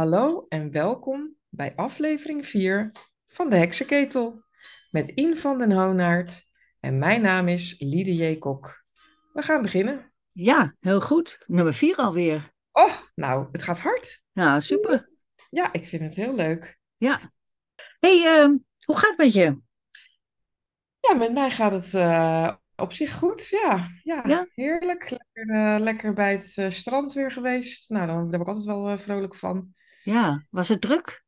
Hallo en welkom bij aflevering 4 van de Heksenketel met In van den Hoonaard en mijn naam is Liede J. Kok. We gaan beginnen. Ja, heel goed. Nummer vier alweer. Oh, nou, het gaat hard. Nou, super. Ja, ik vind het heel leuk. Ja. hey, ehm, hoe gaat het met je? Ja, met mij gaat het eh, op zich goed. Ja, ja, Ja? heerlijk. Lekker, eh, lekker bij het eh, strand weer geweest. Nou, daar daar ben ik altijd wel vrolijk van. Ja, was het druk?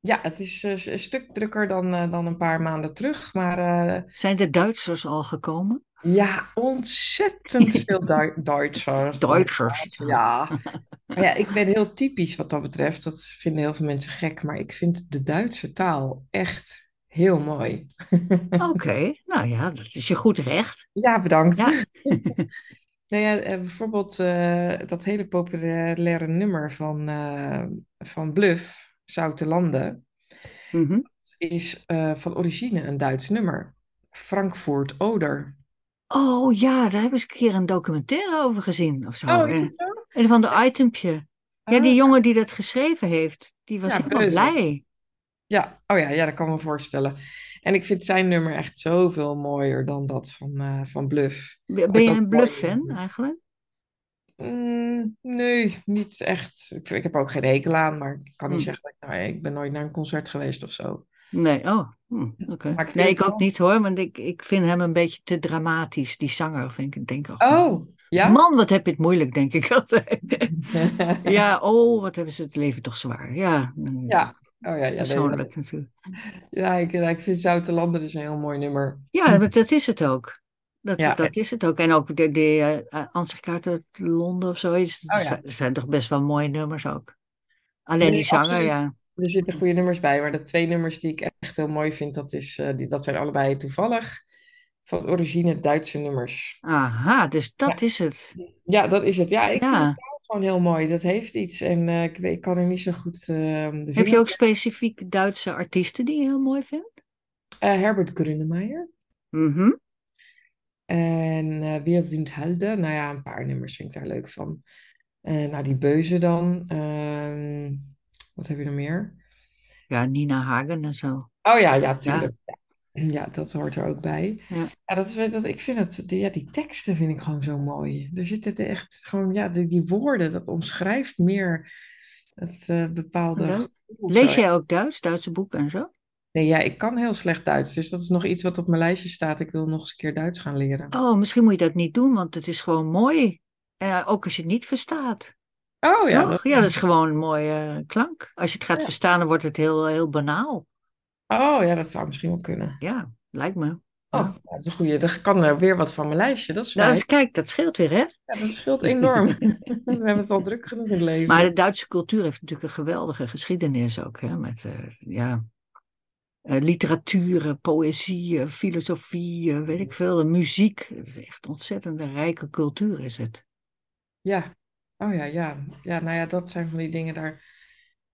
Ja, het is eh, een stuk drukker dan, eh, dan een paar maanden terug. Maar eh, Zijn de Duitsers al gekomen? ja, ontzettend veel Du- Duitsers. Duitsers. Ja. Ja, ik ben heel typisch wat dat betreft. Dat vinden heel veel mensen gek. Maar ik vind de Duitse taal echt heel mooi. Oké, nou ja, dat is je goed recht. Ja, bedankt. Ja. Nou ja, eh, bijvoorbeeld eh, dat hele populaire nummer van, eh, van Bluff, Zoute Landen, Mhm. is van origine een Duits nummer. Frankfurt Oder. Oh ja, daar hebben ze een keer een documentaire over gezien of zo. Oh, is het zo? Een van de itempje. Ja, die Ah, jongen die dat geschreven heeft, die was Ja, helemaal Beuze. blij. Ja, oh ja, ja, dat kan ik me voorstellen. En ik vind zijn nummer echt zoveel mooier dan dat van, eh, van Bluff. Ben je een Bluff-fan eigenlijk? Mm, nee, niet echt. Ik, ik heb ook geen hekel aan, maar ik kan niet Hm. zeggen dat ik, nou, ik ben nooit naar een concert geweest of zo. Nee, oh, hm, oké. Nee, ik ook niet hoor, want ik, ik vind hem een beetje te dramatisch, die zanger, vind ik. Denk ik. Oh, ja? Man, wat heb je het moeilijk, denk ik altijd. Ja, oh, wat hebben ze het leven toch zwaar. Ja, mm, Ja, oh ja, ja, nee, persoonlijk natuurlijk. ja ik, ik vind Zoute Landen dus een heel mooi nummer. Ja, maar dat is het ook. Dat, Ja. dat is het ook. En ook de, de uh, Ansichtkaart uit Londen of zoiets. Oh, ja. Er zijn- toch best wel mooie nummers ook. Alleen Nee, die zanger, absoluut. ja. Er zitten goede nummers bij, maar de twee nummers die ik echt heel mooi vind, dat, is, eh, die, dat zijn allebei toevallig van origine Duitse nummers. Aha, dus dat is het. Ja, dat is het. Ja, ik Ja. Gewoon heel mooi. Dat heeft iets en eh, ik, weet, ik kan er niet zo goed eh, de Heb je ook specifiek Duitse artiesten die je heel mooi vindt? Eh, Herbert Grönemeyer Mhm. en eh Wir sind. Nou ja, een paar nummers vind ik daar leuk van. Eh, nou, die Beuze dan. Ehm, wat heb je nog meer? Ja, Nina Hagen en zo. Oh ja, ja, tuurlijk. Ja. Ja, dat hoort er ook bij. Ja. Ja, dat, is- dat, ik vind het, die, ja, die teksten vind ik gewoon zo mooi. Er zitten echt gewoon, ja, die, die woorden, dat omschrijft meer het eh, bepaalde. Lees jij ook Duits, Duitse boeken en zo? Nee, ja, ik kan heel slecht Duits, dus dat is nog iets wat op mijn lijstje staat. Ik wil nog eens een keer Duits gaan leren. Oh, misschien moet je dat niet doen, want het is gewoon mooi. Eh, ook als je het niet verstaat. Oh ja, dat, Ja, dat is gewoon een mooie klank. Als je het gaat Ja. verstaan, dan wordt het heel, heel banaal. Oh, ja, dat zou misschien wel kunnen. Ja, lijkt me. Oh, Ja. nou, dat is een goeie. Dan kan er weer wat van mijn lijstje. Dat is Nou, dus kijk, dat scheelt weer, hè? Ja, dat scheelt enorm. We hebben het al druk genoeg in het leven. Maar de Duitse cultuur heeft natuurlijk een geweldige geschiedenis ook, hè? Met, eh, ja, eh, literatuur, eh, poëzie, filosofie, weet ik veel, muziek. Het is echt een ontzettend rijke cultuur is het. Ja, oh ja, ja. Ja, nou ja, dat zijn van die dingen daar.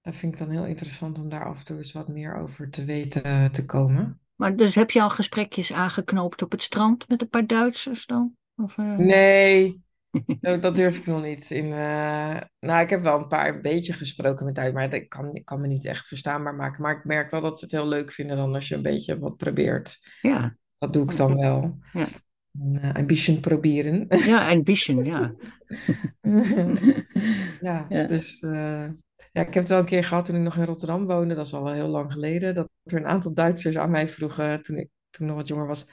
Dat vind ik dan heel interessant om daar af en toe eens wat meer over te weten eh, te komen. Maar dus heb je al gesprekjes aangeknoopt op het strand met een paar Duitsers dan? Of, eh, Nee, dat, dat durf ik nog niet. In, eh, nou, ik heb wel een paar een beetje gesproken met uit, maar ik kan, ik kan me niet echt verstaanbaar maken. Maar ik merk wel dat ze het heel leuk vinden dan als je een beetje wat probeert. Ja, Dat doe ik dan wel. Ja. Een, eh, een beetje proberen. ja, een beetje, ja. Ja, Ja. dus eh, ja, ik heb het wel een keer gehad toen ik nog in Rotterdam woonde. Dat is al wel heel lang geleden. Dat er een aantal Duitsers aan mij vroegen toen ik, toen ik nog wat jonger was.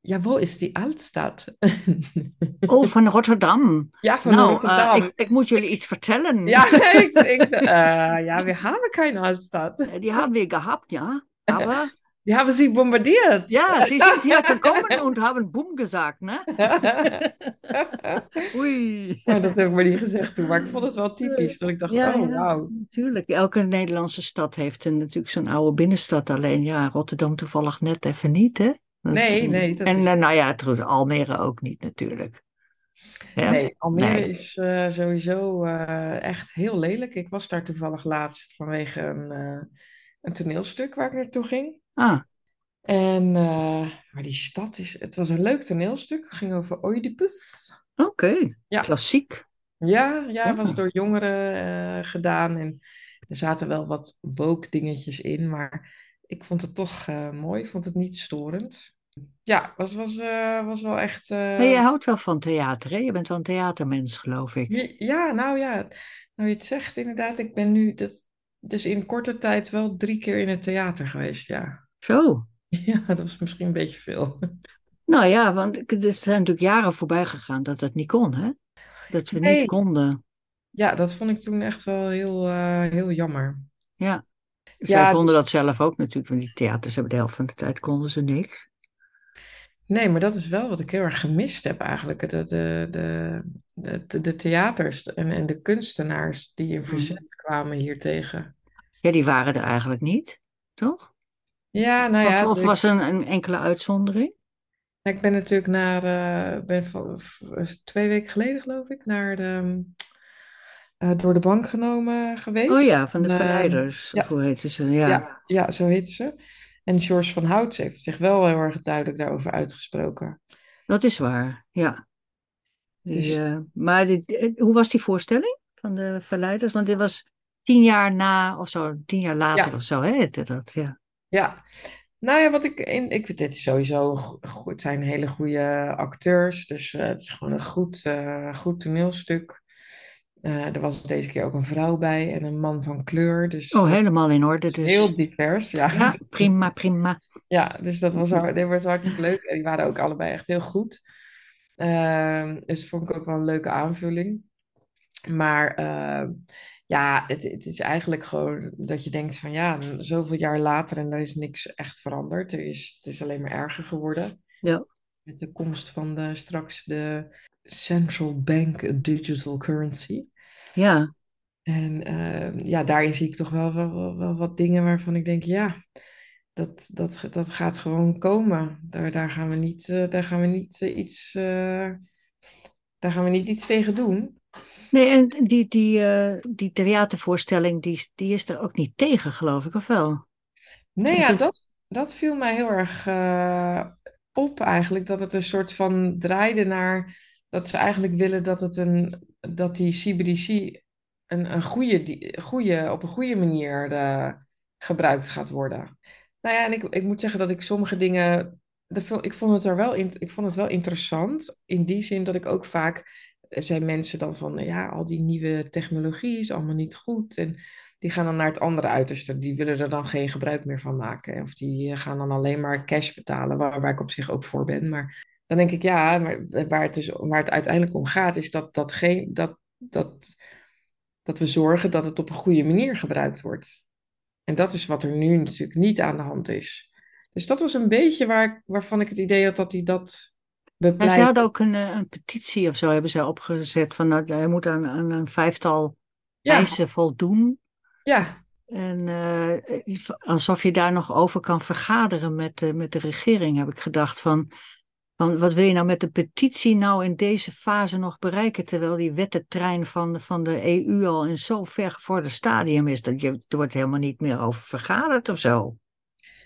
Ja, wo is die Altstad? Oh, van Rotterdam. Ja, van Nou, Rotterdam. eh, ik, ik moet jullie iets vertellen. Ja, ik, ik zei, eh, ja, we hebben keine Altstadt. Eh, Die haben wir gehabt, ja. Aber Die hebben sie bombardiert. ja, sie sind hier gekommen und haben boom gesagt, ne? Oei. Maar dat heb ik maar niet gezegd toen. Maar ik vond het wel typisch. Dat ik dacht, Ja, oh, ja. wauw. Natuurlijk, elke Nederlandse stad heeft een, natuurlijk zo'n oude binnenstad. Alleen ja, Rotterdam toevallig net even niet, hè? Dat, Nee, eh, nee, dat en is- eh, nou ja, trouwens, Almere ook niet natuurlijk. Ja? Nee, Almere Nee. is eh, sowieso echt heel lelijk. Ik was daar toevallig laatst vanwege een, een toneelstuk waar ik naartoe ging. Ah, En, eh, maar die stad is, het was een leuk toneelstuk. Het ging over Oedipus. oké. Ja. Klassiek. Ja, ja, het was Ja. door jongeren eh, gedaan. En Er zaten wel wat woke dingetjes in, maar ik vond het toch eh, mooi. Ik vond het niet storend. Ja, was, was, was wel echt... Maar eh, jij houdt wel van theater, hè? Je bent wel een theatermens, geloof ik. Ja, nou ja, nou je het zegt inderdaad. Ik ben nu dat, dus in korte tijd wel drie keer in het theater geweest, ja. Zo. Ja, dat was misschien een beetje veel. Nou ja, want er zijn natuurlijk jaren voorbij gegaan dat dat niet kon, hè? Dat we niet konden. Ja, dat vond ik toen echt wel heel, eh, heel jammer. Ja. Zij Ja, vonden dus- dat zelf ook natuurlijk, want die theaters hebben de helft van de tijd konden ze niks. Nee, maar dat is wel wat ik heel erg gemist heb eigenlijk. De, de, de, de, de theaters en, en de kunstenaars die in verzet kwamen hiertegen. Ja, die waren er eigenlijk niet, toch? Ja, nou ja, of was een, een enkele uitzondering? ik ben natuurlijk naar, eh, ben twee weken geleden geloof ik, naar de, eh, door de bank genomen geweest. Oh ja, van de En, eh, verleiders. ja. Of hoe heette ze? Ja. Ja, ja, zo heette ze. En George van Hout heeft zich wel heel erg duidelijk daarover uitgesproken. dat is waar. Ja. Dus- eh, maar die, eh, hoe was die voorstelling van de verleiders? Want dit was tien jaar na, of zo, tien jaar later Ja. of zo heette dat. Ja. Ja, nou ja, wat ik in, ik dit is sowieso goed. Het zijn hele goede acteurs, dus eh, het is gewoon een goed, eh, goed toneelstuk. Eh, er was deze keer ook een vrouw bij en een man van kleur, dus Oh, helemaal in orde dus. heel divers. Ja. Ja, prima, prima. Ja, dus dat was, dat was hartstikke leuk. En die waren ook allebei echt heel goed. Ehm, dus vond ik ook wel een leuke aanvulling. Maar ehm, ja, het, het is eigenlijk gewoon dat je denkt van ja, zoveel jaar later en er is niks echt veranderd. Er is, het is alleen maar erger geworden. Ja. Met de komst van de, straks de central bank digital currency. Ja, En ehm, ja, daarin zie ik toch wel, wel, wat dingen waarvan ik denk, ja, dat, dat, dat gaat gewoon komen. Daar, daar gaan we niet, eh, daar gaan we niet eh, iets, eh, daar gaan we niet iets tegen doen. Nee, en die, die, eh, die theatervoorstelling, die, is- die is er ook niet tegen, geloof ik, of wel? Nee, ja, het- dat, dat viel mij heel erg eh, op eigenlijk. Dat het een soort van draaide naar dat ze eigenlijk willen dat het een dat die CBDC een, een goede, die- goede, op een goede manier eh, gebruikt gaat worden. Nou ja, en ik, ik moet zeggen dat ik sommige dingen. dat Ik vond het er wel in, ik vond het wel interessant. In die zin dat ik ook vaak. Zijn mensen dan van. Ja, al die nieuwe technologie is allemaal niet goed. En die gaan dan naar het andere uiterste. Die willen er dan geen gebruik meer van maken. Of die eh, gaan dan alleen maar cash betalen, waar, waar ik op zich ook voor ben. Maar dan denk ik, ja, maar waar het, dus, waar het uiteindelijk om gaat, is dat, dat, geen, dat, dat, dat we zorgen dat het op een goede manier gebruikt wordt. En dat is wat er nu natuurlijk niet aan de hand is. Dus dat was een beetje waar, waarvan ik het idee had dat hij dat En ze hadden ook een, eh, een petitie of zo hebben ze opgezet van nou, hij moet aan, aan een vijftal Ja, eisen voldoen. ja, En eh, alsof je daar nog over kan vergaderen met, de met de regering, heb ik gedacht van, van wat wil je nou met de petitie nou in deze fase nog bereiken, terwijl die wettentrein van, van de EU al in zo'n ver gevorderd stadium is, dat je, er wordt helemaal niet meer over vergaderd of zo.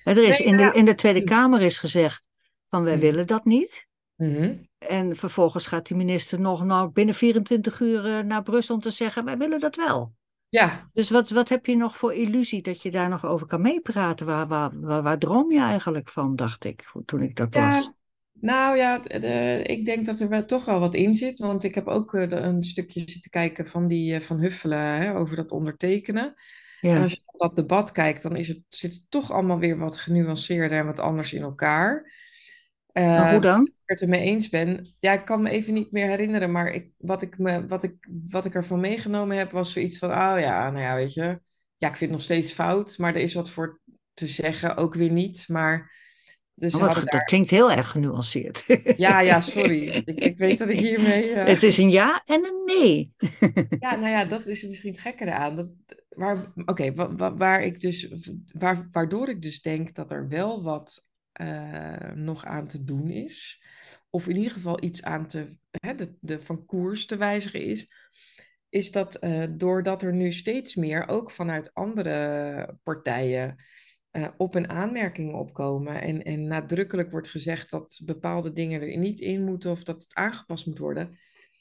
Er is in, de, in de Tweede Kamer is gezegd van wij Hm. willen dat niet. Mhm. En vervolgens gaat die minister nog nou, binnen 24 uur eh, naar Brussel om te zeggen wij willen dat wel. ja, Dus wat, wat heb je nog voor illusie dat je daar nog over kan meepraten? Waar, waar, waar, waar droom je eigenlijk van, dacht ik, toen ik dat las. Ja, nou ja, de- de- ik denk dat er wel, toch wel wat in zit. Want ik heb ook eh, een stukje zitten kijken van die eh, Van Huffelen hè, over dat ondertekenen. En als je op dat debat kijkt, dan is het, zit het toch allemaal weer wat genuanceerder en wat anders in elkaar. Maar Eh, hoe dan? ik het ermee eens ben. Ja, ik kan me even niet meer herinneren, maar ik, wat, ik me, wat, ik, wat ik ervan meegenomen heb, was zoiets van, oh ja, nou ja, weet je. Ja, ik vind het nog steeds fout, maar er is wat voor te zeggen, ook weer niet. Maar dus Oh, wat, dat daar... klinkt heel erg genuanceerd. Ja, ja, sorry. Ik, ik weet dat ik hiermee... eh, Het is een ja en een nee. Ja, nou ja, dat is misschien het gekke eraan. Dat, waar, oké, wa- wa- waar ik dus, waar, waardoor ik dus denk dat er wel wat eh, nog aan te doen is. Of in ieder geval iets aan te, hè, de, de van koers te wijzigen is. Is dat eh, doordat er nu steeds meer, ook vanuit andere partijen, eh, op- en aanmerkingen opkomen. En, en nadrukkelijk wordt gezegd dat bepaalde dingen er niet in moeten of dat het aangepast moet worden.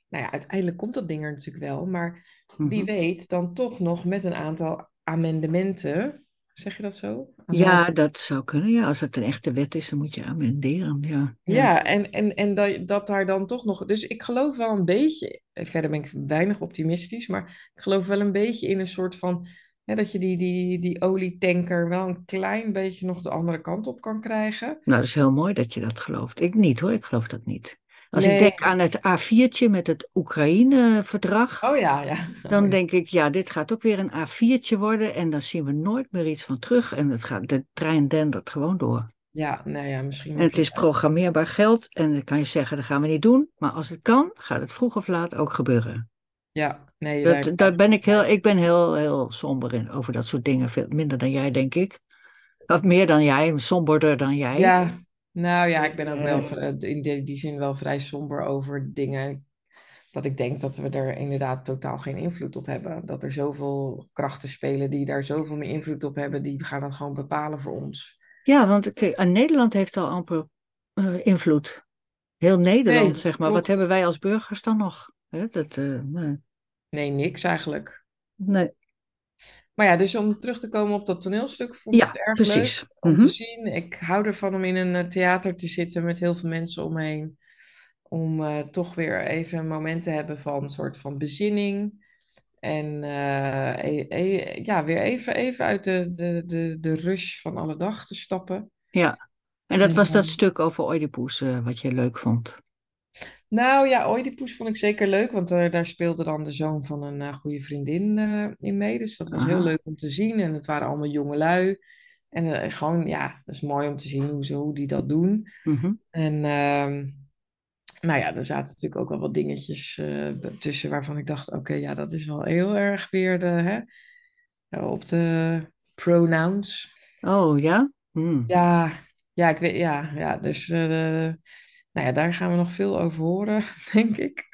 Nou ja, uiteindelijk komt dat ding er natuurlijk wel. Maar wie Mhm. weet dan toch nog met een aantal amendementen. Zeg je dat zo? Ja, dat zou kunnen. Ja, als het een echte wet is, dan moet je amenderen. Ja, ja. Ja, en, en, en dat, dat daar dan toch nog. Dus ik geloof wel een beetje. eh, Verder ben ik weinig optimistisch, maar ik geloof wel een beetje in een soort van. Hè, dat je die, die, die olietanker wel een klein beetje nog de andere kant op kan krijgen. Nou, dat is heel mooi dat je dat gelooft. Ik niet hoor, ik geloof dat niet. Als ik denk aan het A4'tje met het Oekraïne-verdrag, Oh ja, ja. dan denk ik, ja, dit gaat ook weer een A4'tje worden en dan zien we nooit meer iets van terug en het gaat, de trein dendert gewoon door. Ja, nou ja, misschien. En het is programmeerbaar geld en dan kan je zeggen, dat gaan we niet doen, maar als het kan, gaat het vroeg of laat ook gebeuren. Ja, nee. Dat, daar ben ik heel, ik ben heel, heel somber in over dat soort dingen, veel minder dan jij, denk ik. Of meer dan jij, somberder dan jij. Ja, nou ja, ik ben ook wel Eh. in die, die zin wel vrij somber over dingen. Dat ik denk dat we er inderdaad totaal geen invloed op hebben. Dat er zoveel krachten spelen die daar zoveel meer invloed op hebben, die gaan dat gewoon bepalen voor ons. Ja, want kijk, en Nederland heeft al amper eh, invloed. Heel Nederland, Nee, zeg maar. Wat hebben wij als burgers dan nog? Hè, dat, eh, nee. Nee, niks eigenlijk. Nee. Maar ja, dus om terug te komen op dat toneelstuk, vond ik Ja, het erg precies. leuk om Mhm. te zien. Ik hou ervan om in een eh, theater te zitten met heel veel mensen omheen. Om eh, toch weer even een moment te hebben van een soort van bezinning. En eh, e- e- ja, weer even, even uit de, de, de, de rush van alle dag te stappen. Ja. En dat was dat stuk over Oedipus wat je leuk vond. Nou ja, Oedipus vond ik zeker leuk, want eh, daar speelde dan de zoon van een eh, goede vriendin eh, in mee. Dus dat was heel Aha. leuk om te zien. En het waren allemaal jongelui. En eh, gewoon, ja, dat is mooi om te zien hoe, ze, hoe die dat doen. Mhm. En ehm, nou ja, er zaten natuurlijk ook wel wat dingetjes tussen waarvan ik dacht, oké, ja, dat is wel heel erg weer de, hè, op de pronouns. Oh ja? Hmm. Ja, ja, ik weet, ja, ja, dus nou ja, daar gaan we nog veel over horen, denk ik.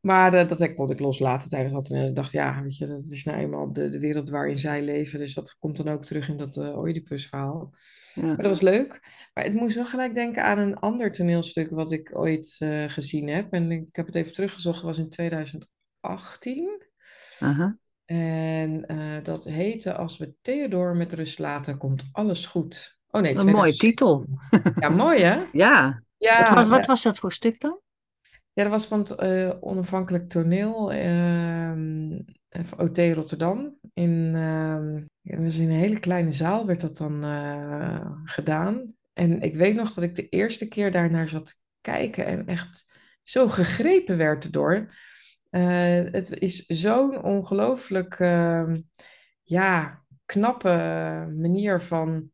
Maar eh, dat kon ik loslaten tijdens dat. En ik dacht, ja, weet je, dat is nou eenmaal de, de wereld waarin zij leven. Dus dat komt dan ook terug in dat uh, Oedipus-verhaal. Ja. Maar dat was leuk. Maar het moest wel gelijk denken aan een ander toneelstuk wat ik ooit eh, gezien heb. En ik heb het even teruggezocht, dat was in 2018. Aha. En eh, dat heette Als we Theodor met rust laten, komt alles goed. Oh nee, Een mooie 2017. titel. Ja, mooi hè? Ja. Ja, Wat was, wat was dat voor stuk dan? Ja, dat was van het eh, onafhankelijk toneel ehm OT Rotterdam. In, dat was in een hele kleine zaal werd dat dan eh, gedaan. En ik weet nog dat ik de eerste keer daarnaar zat te kijken en echt zo gegrepen werd erdoor. Eh, het is zo'n ongelooflijk ehm, ja, knappe manier van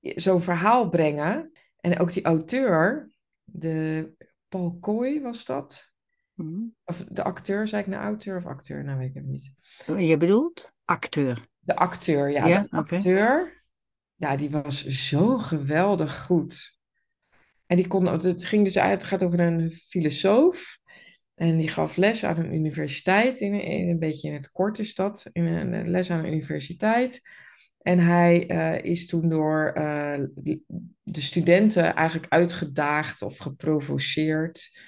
zo'n verhaal brengen. En ook die auteur, de Paul Kooi was dat. Mhm. Of de acteur, zei ik nou auteur of acteur? Nou, weet ik het niet. Je bedoelt acteur. De acteur, ja, Ja, de acteur. Ja, die was zo geweldig goed. En die kon, het ging dus uit, het gaat over een filosoof. En die gaf les aan een universiteit, in, in een beetje in het kort is dat, in een les aan een universiteit. En hij eh, is toen door eh, de studenten eigenlijk uitgedaagd of geprovoceerd.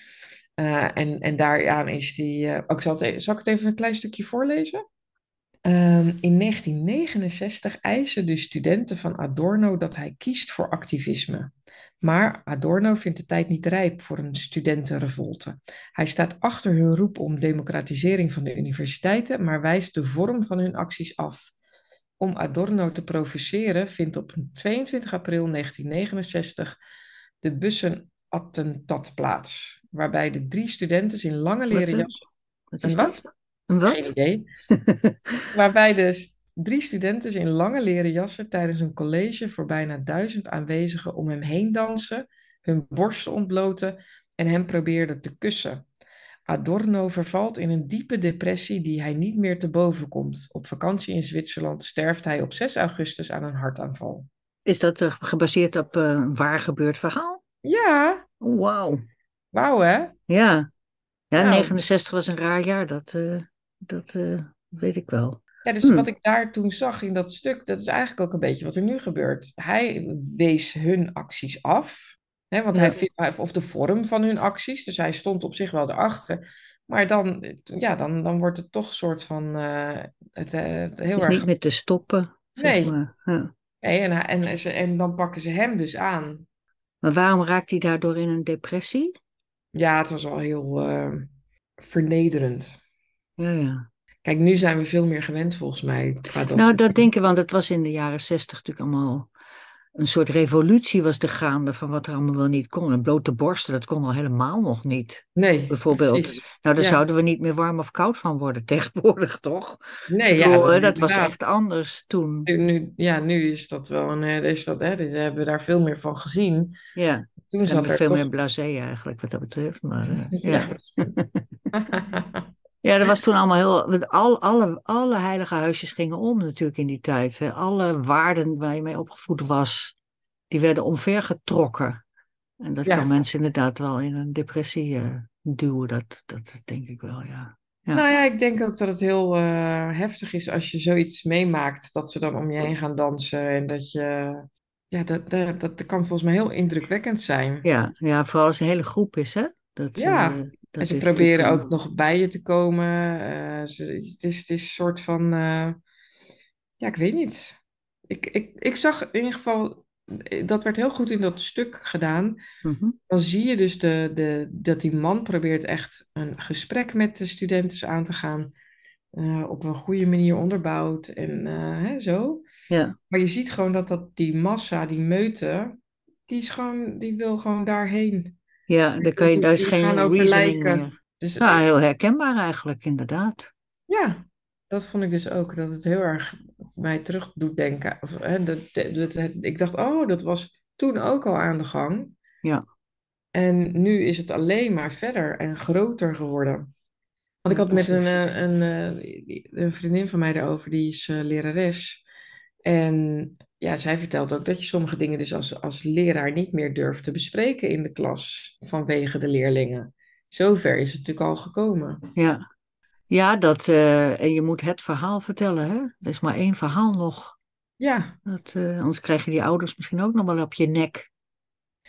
Eh, en, en daaraan is hij. ook zal, e- zal ik het even een klein stukje voorlezen? Ehm, in 1969 eisen de studenten van Adorno dat hij kiest voor activisme. Maar Adorno vindt de tijd niet rijp voor een studentenrevolte. Hij staat achter hun roep om democratisering van de universiteiten, maar wijst de vorm van hun acties af. Om Adorno te provoceren vindt op 22 april 1969 de bussenattentat plaats, waarbij de drie studenten in lange leren jassen... Wat Een wat? dat? Een wat? Geen idee. Waarbij de drie studenten in lange leren jassen tijdens een college voor bijna duizend aanwezigen om hem heen dansen, hun borsten ontbloten en hem probeerden te kussen. Adorno vervalt in een diepe depressie die hij niet meer te boven komt. Op vakantie in Zwitserland sterft hij op 6 augustus aan een hartaanval. Is dat eh, gebaseerd op eh, een waar gebeurd verhaal? Ja, wauw. wauw hè? Ja. Ja, Nou. 69 was een raar jaar, dat, eh, dat weet ik wel. Ja, dus wat ik daar toen zag in dat stuk, dat is eigenlijk ook een beetje wat er nu gebeurt. Hij wees hun acties af. Want Ja. hij, vindt- of de vorm van hun acties, dus hij stond op zich wel erachter. Maar dan, ja, dan, dan wordt het toch een soort van eh, het, heel Is erg. niet meer te stoppen, zeg Nee. maar. Ja. Nee, en, en, ze- en dan pakken ze hem dus aan. Maar waarom raakt hij daardoor in een depressie? Ja, het was al heel eh, vernederend. Ja, ja. Kijk, nu zijn we veel meer gewend volgens mij. Qua dat Nou, dat dingen. denk ik, want het was in de jaren zestig natuurlijk allemaal een soort revolutie was er gaande van wat er allemaal wel niet kon. En blote borsten, dat kon al helemaal nog niet, Nee, bijvoorbeeld. precies. Nou, daar Ja. zouden we niet meer warm of koud van worden tegenwoordig, toch? Nee, ja, bedoel, dat, was echt anders toen. Nu, nu- ja, nu is dat wel een. eh, Is dat, hè, dit hebben we daar veel meer van gezien. Ja, Toen zat er veel toch. meer blasé eigenlijk wat dat betreft. Maar eh, Ja, ja. Ja, dat was toen allemaal heel. Al, alle, alle heilige huisjes gingen om natuurlijk in die tijd. Hè. Alle waarden waar je mee opgevoed was, die werden omvergetrokken. En dat Ja. kan mensen inderdaad wel in een depressie eh, duwen. Dat, dat denk ik wel, ja. Ja. Nou ja, ik denk ook dat het heel eh, heftig is als je zoiets meemaakt, dat ze dan om je heen gaan dansen en dat je. Ja, dat, dat, dat kan volgens mij heel indrukwekkend zijn. Ja, ja, vooral als een hele groep is, hè? Dat, Ja, eh, dat En ze proberen ook nog bij je te komen. eh, ze, het, is, het is een soort van. eh, ja, ik weet niet. Ik, ik, ik zag in ieder geval. Dat werd heel goed in dat stuk gedaan. Mhm. Dan zie je dus de, de, dat die man probeert echt een gesprek met de studenten aan te gaan. op een goede manier onderbouwd en hè, zo. Ja, Maar je ziet gewoon dat, dat die massa, die meute, die, is gewoon, die wil gewoon daarheen. Ja daar, kan je, daar is die geen reasoning meer. Dus Nou, heel herkenbaar eigenlijk, inderdaad. Ja, dat vond ik dus ook. Dat het heel erg mij terug doet denken. Of, hè, dat, dat, dat- ik dacht, oh, dat was toen ook al aan de gang. Ja. En nu is het alleen maar verder en groter geworden. Want ik Ja, had met een, eh, een, eh, een vriendin van mij daarover, die is eh, lerares. En ja, zij vertelt ook dat je sommige dingen dus als, als leraar niet meer durft te bespreken in de klas vanwege de leerlingen. Zover is het natuurlijk al gekomen. Ja, ja dat, eh, en je moet het verhaal vertellen, hè? Er is maar één verhaal nog. Ja, Dat, eh, anders krijg je die ouders misschien ook nog wel op je nek.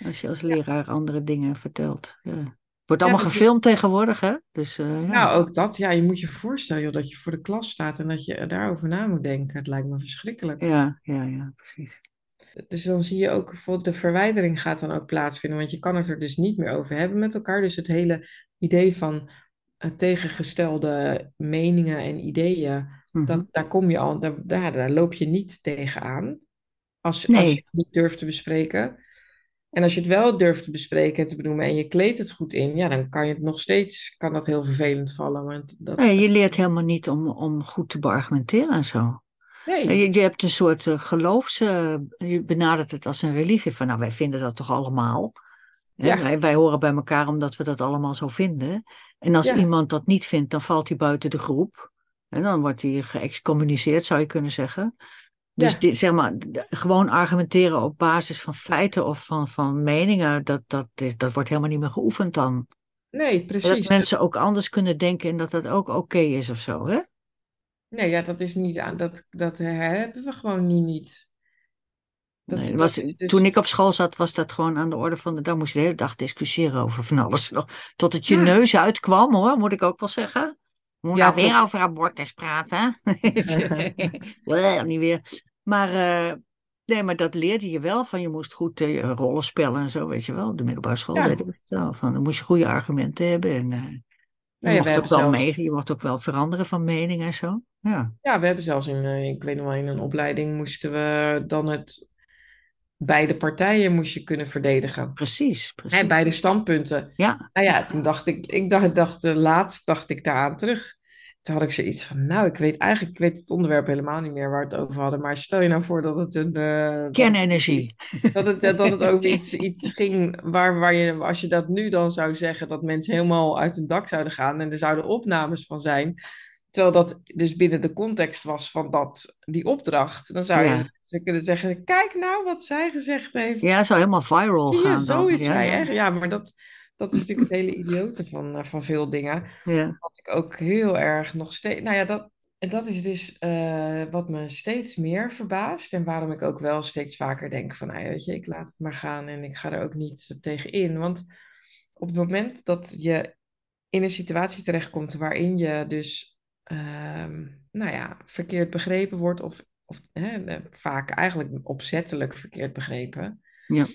Als je als leraar andere dingen vertelt. Ja. Wordt allemaal is- gefilmd tegenwoordig, hè? Dus eh, ja. Nou, ook dat. Ja, je moet je voorstellen joh, dat je voor de klas staat en dat je daarover na moet denken. Het lijkt me verschrikkelijk. ja, ja, ja, precies. Dus dan zie je ook, bijvoorbeeld de verwijdering gaat dan ook plaatsvinden, want je kan het er dus niet meer over hebben met elkaar. Dus het hele idee van eh, tegengestelde meningen en ideeën, Mhm. dat, daar kom je al, daar, daar, daar loop je niet tegenaan. Als, als je het niet durft te bespreken. En als je het wel durft te bespreken en te benoemen en je kleedt het goed in, ja, dan kan je het nog steeds, kan dat heel vervelend vallen. Want dat, Nee, je leert helemaal niet om, om goed te beargumenteren en zo. nee. Je, je hebt een soort eh, geloofs... eh, je benadert het als een religie. Van nou, wij vinden dat toch allemaal. Ja. wij, wij horen bij elkaar omdat we dat allemaal zo vinden. En als Ja. iemand dat niet vindt, dan valt hij buiten de groep. En dan wordt hij geëxcommuniceerd, zou je kunnen zeggen. Dus Ja. dit, zeg maar, gewoon argumenteren op basis van feiten of van, van meningen, dat, dat, is, dat wordt helemaal niet meer geoefend dan. Nee, Dat precies. mensen ook anders kunnen denken en dat dat ook oké is of zo, hè? Nee, ja, dat is niet aan. Dat, dat hebben we gewoon nu niet. Dat, Nee, dat was, dus- Toen ik op school zat, was dat gewoon aan de orde van de dag. Moest je de hele dag discussiëren over van alles. Tot het je Ja. neus uitkwam, hoor, moet ik ook wel zeggen. Moet Ja, nou weer over abortus praten. Niet weer. Maar, eh, nee, maar dat leerde je wel. Van je moest goed eh, rollen spellen en zo, weet je wel. De middelbare school Ja. deden we het wel. Van, dan moest je goede argumenten hebben. En eh, je, Nou ja, we mocht ook wel zelfs- mee, je mocht ook wel veranderen van mening en zo. Ja, Ja, we hebben zelfs in, eh, ik weet nog wel, in een opleiding moesten we dan het beide partijen moest je kunnen verdedigen. precies. precies. Hè, beide standpunten. Ja, Nou ja, toen dacht ik, ik dacht, dacht eh, laatst dacht ik daaraan terug. Toen had ik zoiets van, nou, ik weet eigenlijk, ik weet het onderwerp helemaal niet meer waar we het over hadden. Maar stel je nou voor dat het een... eh, dat- kernenergie. Dat het, dat het over iets, iets ging waar, waar je, als je dat nu dan zou zeggen, dat mensen helemaal uit hun dak zouden gaan en er zouden opnames van zijn. Terwijl dat dus binnen de context was van dat, die opdracht. Dan zou Ja. je ze kunnen zeggen, kijk nou wat zij gezegd heeft. Ja, zou helemaal viral Zie je, gaan zo dan. is ja, zij echt. Ja, maar dat, dat is natuurlijk het hele idiote van, eh, van veel dingen. Ja. Wat ik ook heel erg nog steeds... Nou ja, dat, en dat is dus eh, wat me steeds meer verbaast en waarom ik ook wel steeds vaker denk van, nou ja, weet je, ik laat het maar gaan en ik ga er ook niet tegen in. Want op het moment dat je in een situatie terechtkomt waarin je dus, ehm, nou ja, verkeerd begrepen wordt of, of hè, eh, vaak eigenlijk opzettelijk verkeerd begrepen, Ja.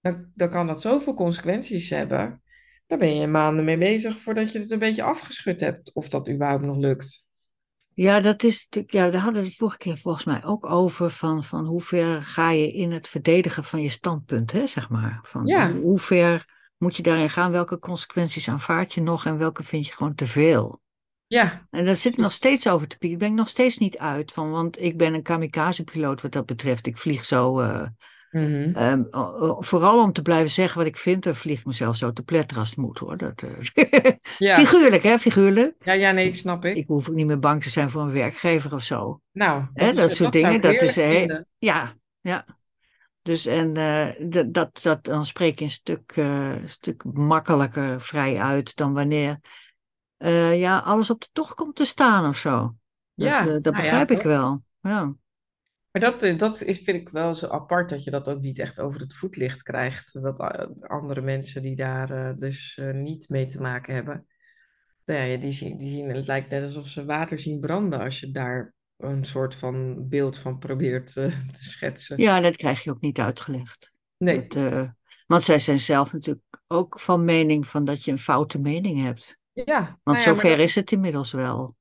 dan, dan kan dat zoveel consequenties hebben. Daar ben je maanden mee bezig voordat je het een beetje afgeschud hebt, of dat überhaupt nog lukt. Ja, dat is natuurlijk, ja, daar hadden we het vorige keer volgens mij ook over, van, van hoe ver ga je in het verdedigen van je standpunt, hè, zeg maar. Van Ja. hoe, ver moet je daarin gaan, welke consequenties aanvaard je nog en welke vind je gewoon te veel. Ja, En daar zit ik nog steeds over te pieken. Daar ben ik nog steeds niet uit van, want ik ben een kamikaze-piloot wat dat betreft. Ik vlieg zo, eh, Mhm. ehm, vooral om te blijven zeggen wat ik vind, dan vlieg ik mezelf zo te pletteren als het moet hoor. Dat, eh, ja. Figuurlijk hè, figuurlijk. Ja, ja, nee, ik snap ik. Ik hoef ook niet meer bang te zijn voor een werkgver of zo. Nou, Hè, is- dat soort zou dingen, dat is, hè. Ja, ja. Dus en eh, dat, dat, dat, dan spreek je een stuk, eh, stuk makkelijker vrij uit dan wanneer ja, alles op de tocht komt te staan of zo. Dat, Ja, dat nou ja, begrijp ik dat- wel. Ja. Maar dat, eh, dat is, vind ik wel zo apart dat je dat ook niet echt over het voetlicht krijgt. Dat eh, andere mensen die daar eh, dus niet mee te maken hebben, nou ja, die zien, die zien, het lijkt net alsof ze water zien branden als je daar een soort van beeld van probeert te schetsen. ja, dat krijg je ook niet uitgelegd. Nee, Dat, want zij zijn zelf natuurlijk ook van mening van dat je een foute mening hebt. ja, Want nou ja, zover dat- is het inmiddels wel.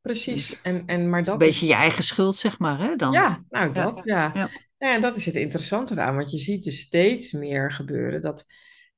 Precies. En, en, maar dat een beetje is- je eigen schuld, zeg maar, hè? Dan. Ja, nou dat, ja. Ja. Ja, dat is het interessante eraan, want je ziet dus steeds meer gebeuren dat,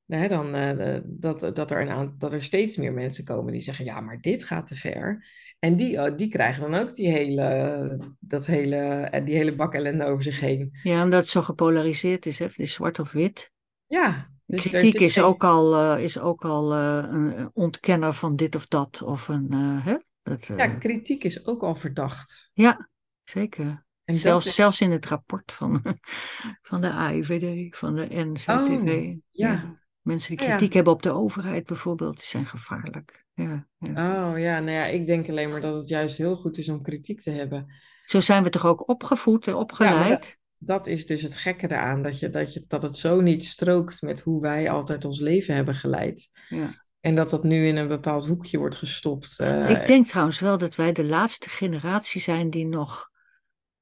hè, dan, eh, dat, dat, er een dat er steeds meer mensen komen die zeggen, ja, maar dit gaat te ver. En die, oh, die krijgen dan ook die hele, dat hele, eh, die hele bak ellende over zich heen. Ja, omdat het zo gepolariseerd is, hè? Het is zwart of wit. Ja, dus Kritiek zit is geen- ook al, eh, is ook al eh, een ontkenner van dit of dat. Of een, eh, hè? Dat, eh, Ja, kritiek is ook al verdacht. ja, zeker. En zelfs, dat is- zelfs in het rapport van, van de AIVD, van de NCTV. Oh, ja. Mensen die Ja, ja. kritiek hebben op de overheid bijvoorbeeld, die zijn gevaarlijk. Ja, ja. Oh ja, nou ja, ik denk alleen maar dat het juist heel goed is om kritiek te hebben. Zo zijn we toch ook opgevoed en opgeleid? Dat is dus het gekke eraan, dat, je, dat, je, dat het zo niet strookt met hoe wij altijd ons leven hebben geleid. Ja. En dat dat nu in een bepaald hoekje wordt gestopt. eh, Ik denk trouwens wel dat wij de laatste generatie zijn die nog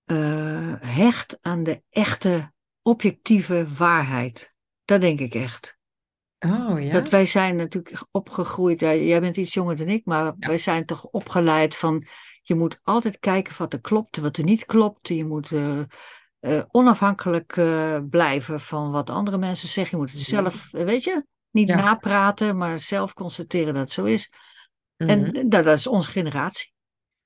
eh, hecht aan de echte objectieve waarheid. Dat denk ik echt. oh ja? Dat wij zijn natuurlijk opgegroeid, jij bent iets jonger dan ik, maar wij zijn toch opgeleid van je moet altijd kijken wat er klopt wat er niet klopt. Je moet eh, onafhankelijk blijven van wat andere mensen zeggen. Je moet het zelf, weet je, niet Ja. napraten, maar zelf constateren dat het zo is. Mhm. En dat, dat is onze generatie.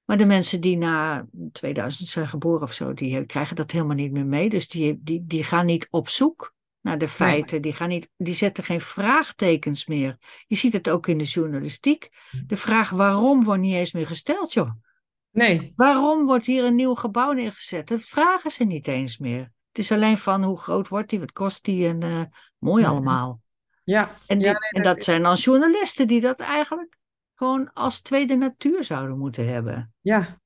Maar de mensen die na 2000 zijn geboren of zo, die eh, krijgen dat helemaal niet meer mee. Dus die, die, die gaan niet op zoek naar de feiten. Die, gaan niet, die zetten geen vraagtekens meer. Je ziet het ook in de journalistiek. De vraag waarom wordt niet eens meer gesteld, joh. Nee, Waarom wordt hier een nieuw gebouw neergezet? Dat vragen ze niet eens meer. Het is alleen van hoe groot wordt die, wat kost die en eh, mooi Mhm. allemaal. Ja. En, die- ja, nee, en dat zijn dan journalisten die dat eigenlijk gewoon als tweede natuur zouden moeten hebben. Ja.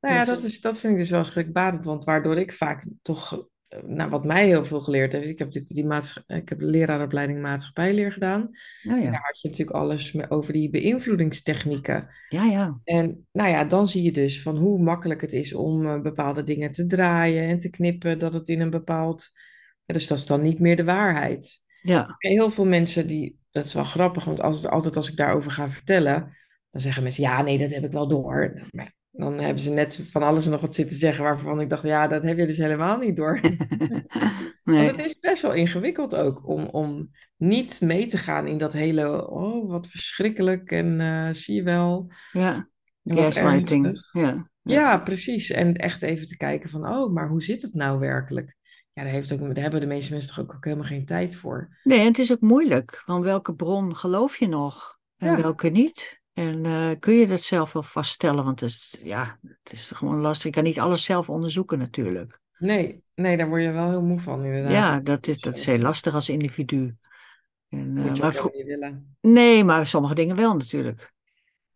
Nou ja, Dus- dat, is, dat vind ik dus wel schrikbarend, want waardoor ik vaak toch, eh, nou, wat mij heel veel geleerd heeft, ik heb natuurlijk die maatscha- ik heb leraaropleiding maatschappijleer gedaan. Nou En daar had je natuurlijk alles over die beïnvloedingstechnieken. ja, ja. En nou ja, dan zie je dus van hoe makkelijk het is om eh, bepaalde dingen te draaien en te knippen, dat het in een bepaald. Ja, dus dat is dan niet meer de waarheid. Ja, heel veel mensen die, dat is wel grappig, want als, altijd als ik daarover ga vertellen, dan zeggen mensen, ja, nee, dat heb ik wel door. Maar dan hebben ze net van alles en nog wat zitten zeggen waarvan ik dacht, ja, dat heb je dus helemaal niet door. nee. Want het is best wel ingewikkeld ook om, om niet mee te gaan in dat hele, oh, wat verschrikkelijk en eh, zie je wel. Ja, gaslighting. Ja, Ja, precies. En echt even te kijken van, oh, maar hoe zit het nou werkelijk? Ja, daar, heeft ook, daar hebben de meeste mensen toch ook, ook helemaal geen tijd voor. Nee, en het is ook moeilijk. Van welke bron geloof je nog en Ja. welke niet? En eh, kun je dat zelf wel vaststellen? Want het is, ja, het is gewoon lastig. Je kan niet alles zelf onderzoeken natuurlijk. Nee, nee, daar word je wel heel moe van, inderdaad. Ja, dat is, dat is heel lastig als individu. En, eh, Moet je maar helemaal niet willen. nee, maar sommige dingen wel natuurlijk.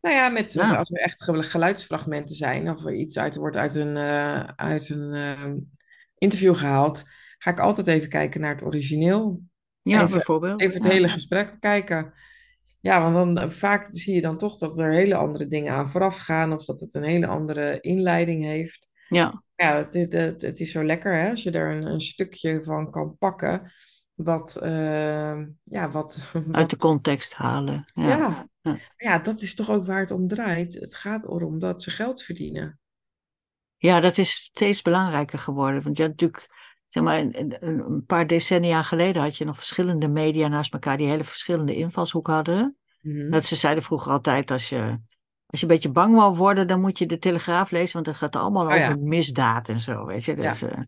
Nou ja, met, Nou, als er echt ge- geluidsfragmenten zijn of er iets uit wordt uit een, eh, uit een eh, interview gehaald, ga ik altijd even kijken naar het origineel. ja, Even, bijvoorbeeld. even het Ja, hele gesprek bekijken. Ja, want dan eh, vaak zie je dan toch dat er hele andere dingen aan vooraf gaan of dat het een hele andere inleiding heeft. ja, Ja, het, het, is zo lekker hè, als je er een, een stukje van kan pakken. Wat, eh, ja, wat, uit de context halen. Ja, ja, ja. ja, dat is toch ook waar het om draait. Het gaat erom dat ze geld verdienen. Ja, dat is steeds belangrijker geworden. Want je had natuurlijk, zeg maar, een, paar decennia geleden had je nog verschillende media naast elkaar die hele verschillende invalshoek hadden. Mhm. Dat ze zeiden vroeger altijd, als je, als je een beetje bang wou worden, dan moet je de Telegraaf lezen, want het gaat allemaal Oh ja. over misdaad en zo, weet je. Ja. Dus, eh,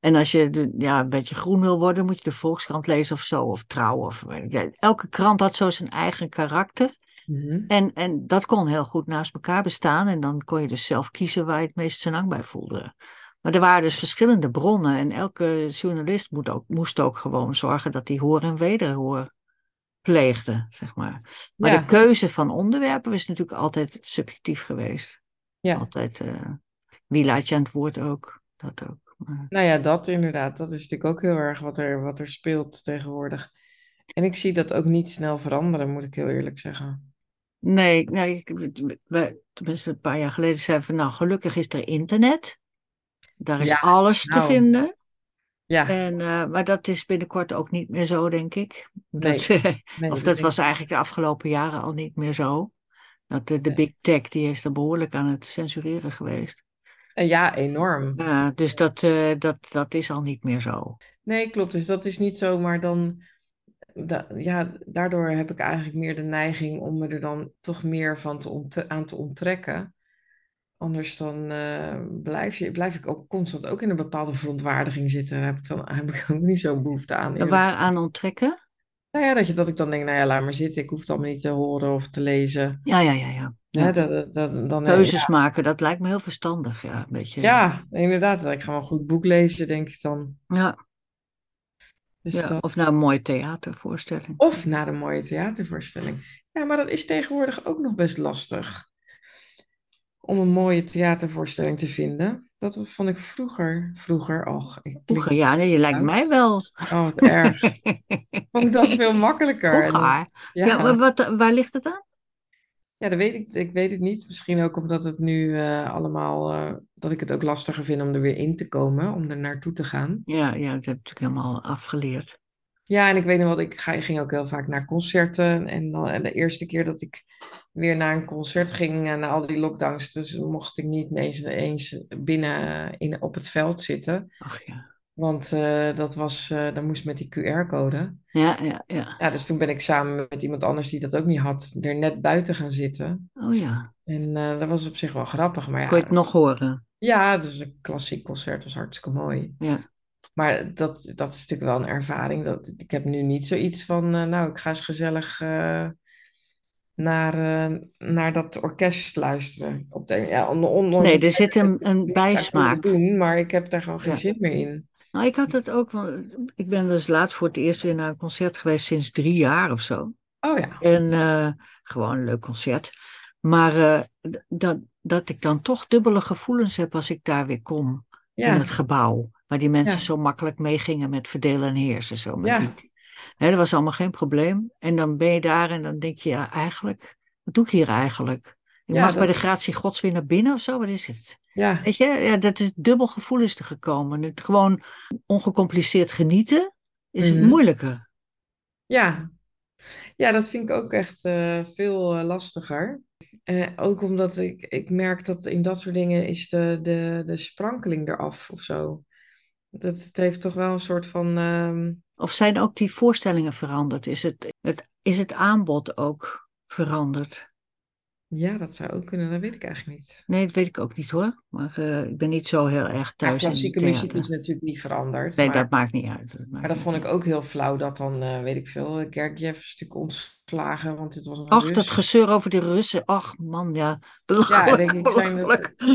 en als je de- ja, een beetje groen wil worden, moet je de Volkskrant lezen of zo, of Trouw. Of, ja, elke krant had zo zijn eigen karakter. Mhm. En, en dat kon heel goed naast elkaar bestaan. En dan kon je dus zelf kiezen waar je het meest senang bij voelde. Maar er waren dus verschillende bronnen. En elke journalist moet ook, moest ook gewoon zorgen dat hij hoor en wederhoor pleegde, zeg maar. Maar Ja. de keuze van onderwerpen is natuurlijk altijd subjectief geweest. Ja. Altijd, eh, wie laat je aan het woord ook, dat ook. Maar, Nou ja, dat inderdaad. Dat is natuurlijk ook heel erg wat er, wat er speelt tegenwoordig. En ik zie dat ook niet snel veranderen, moet ik heel eerlijk zeggen. Nee, nee ik, we, tenminste een paar jaar geleden zeiden we, nou gelukkig is er internet. Daar is Ja, alles te nou. vinden. Ja, En, eh, maar dat is binnenkort ook niet meer zo, denk ik. Dat, nee, of dat was eigenlijk de afgelopen jaren al niet meer zo. Dat de, de big tech, die is er behoorlijk aan het censureren geweest. Eh, ja, enorm. Ja, dus dat, eh, dat, dat is al niet meer zo. Nee, klopt. Dus dat is niet zo, maar dan, da- ja, daardoor heb ik eigenlijk meer de neiging om me er dan toch meer van te aan te onttrekken. Anders dan eh, blijf je, blijf ik ook constant ook in een bepaalde verontwaardiging zitten. Daar heb ik dan heb ik ook niet zo'n behoefte aan. Eerlijk waar aan onttrekken? Nou ja, dat, je, dat ik dan denk, nou ja, laat maar zitten. Ik hoef het allemaal niet te horen of te lezen. Ja, ja, ja, ja. Ja. dat, dat, dan, eh, Keuzes maken, dat lijkt me heel verstandig. Ja, een beetje. ja, ja, inderdaad. Ik ga wel een goed boek lezen, denk ik dan. Ja, Dus ja. dat- Of nou een mooie theatervoorstelling. Of naar een mooie theatervoorstelling. Ja, maar dat is tegenwoordig ook nog best lastig. Om een mooie theatervoorstelling te vinden. Dat vond ik vroeger. Vroeger, och. Ik Vroeger, ja, nee, je lijkt mij wel. Oh, wat erg. Vond ik dat veel makkelijker. En ja, Ja, maar wat, waar ligt het aan? Ja, dat weet ik, ik weet het niet. Misschien ook omdat het nu eh, allemaal, eh, dat ik het ook lastiger vind om er weer in te komen, om er naartoe te gaan. Ja, ja, dat heb ik natuurlijk helemaal afgeleerd. Ja, en ik weet nog wat, ik ga, ging ook heel vaak naar concerten. En, dan, en de eerste keer dat ik weer naar een concert ging, eh, na al die lockdowns, dus mocht ik niet eens, eens binnen in, op het veld zitten. Ach ja. Want eh, dat was, eh dat moest met die QR-code. Ja, ja, ja. Ja, dus toen ben ik samen met iemand anders die dat ook niet had, er net buiten gaan zitten. Oh ja. En eh, dat was op zich wel grappig, maar ja. Kon je het nog horen? Ja, het is een klassiek concert, dat was hartstikke mooi. Ja. Maar dat, dat is natuurlijk wel een ervaring. Dat, ik heb nu niet zoiets van, nou, ik ga eens gezellig naar, naar dat orkest luisteren. Op de, ja, on, ondanks Nee, het er zit een, een bijsmaak. doen, maar ik heb daar gewoon geen Ja. zin meer in. Nou, ik had het ook, want ik ben dus laatst voor het eerst weer naar een concert geweest sinds drie jaar of zo. Oh ja, En eh, gewoon een leuk concert. Maar eh, dat, dat ik dan toch dubbele gevoelens heb als ik daar weer kom. In het gebouw. Waar die mensen Ja. zo makkelijk meegingen met verdelen en heersen. Zo, met Ja. die, hè, dat was allemaal geen probleem. En dan ben je daar en dan denk je, ja, eigenlijk, wat doe ik hier eigenlijk? Ja, mag bij de gratie gods weer naar binnen of zo, wat is het? ja, Weet je, ja, dat is dubbel gevoel is er gekomen. Het gewoon ongecompliceerd genieten is het Mhm. moeilijker. ja. Ja, dat vind ik ook echt eh, veel eh, lastiger. Eh, ook omdat ik, ik merk dat in dat soort dingen is de, de, de sprankeling eraf of zo. Dat, het heeft toch wel een soort van... ehm, Of zijn ook die voorstellingen veranderd? Is het, het, is het aanbod ook veranderd? Ja, dat zou ook kunnen, dat weet ik eigenlijk niet. Nee, dat weet ik ook niet hoor. Maar eh, ik ben niet zo heel erg Ja, thuis in klassieke muziek is natuurlijk niet veranderd. Nee, maar, dat maakt niet uit. Dat maakt maar dat vond ik ook heel flauw dat dan, eh, weet ik veel, eh, Gergiev is natuurlijk ontslagen, want dit was een Ach, dat gezeur over die Russen. Ach man, ja. Ja, denk ik, zijn.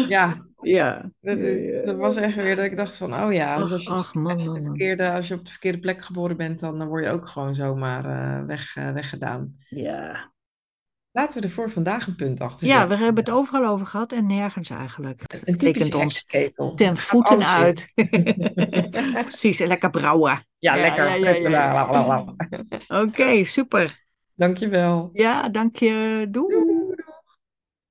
Ja, Ja. dat, dat was echt weer dat ik dacht van, oh ja, dus Ach, als je, ach, man, als je, de verkeerde, als je op de verkeerde plek geboren bent, dan, dan word je ook gewoon zomaar eh, weg, weggedaan. Ja. Laten we er voor vandaag een punt achter Ja, zetten. we hebben het overal over gehad en nergens eigenlijk. Het Een typische ons ten voeten uit. Precies, en lekker brouwen. Ja, lekker. Ja, ja, ja, ja. Oké, super. Dankjewel. Ja, dank je. Doei. Doei.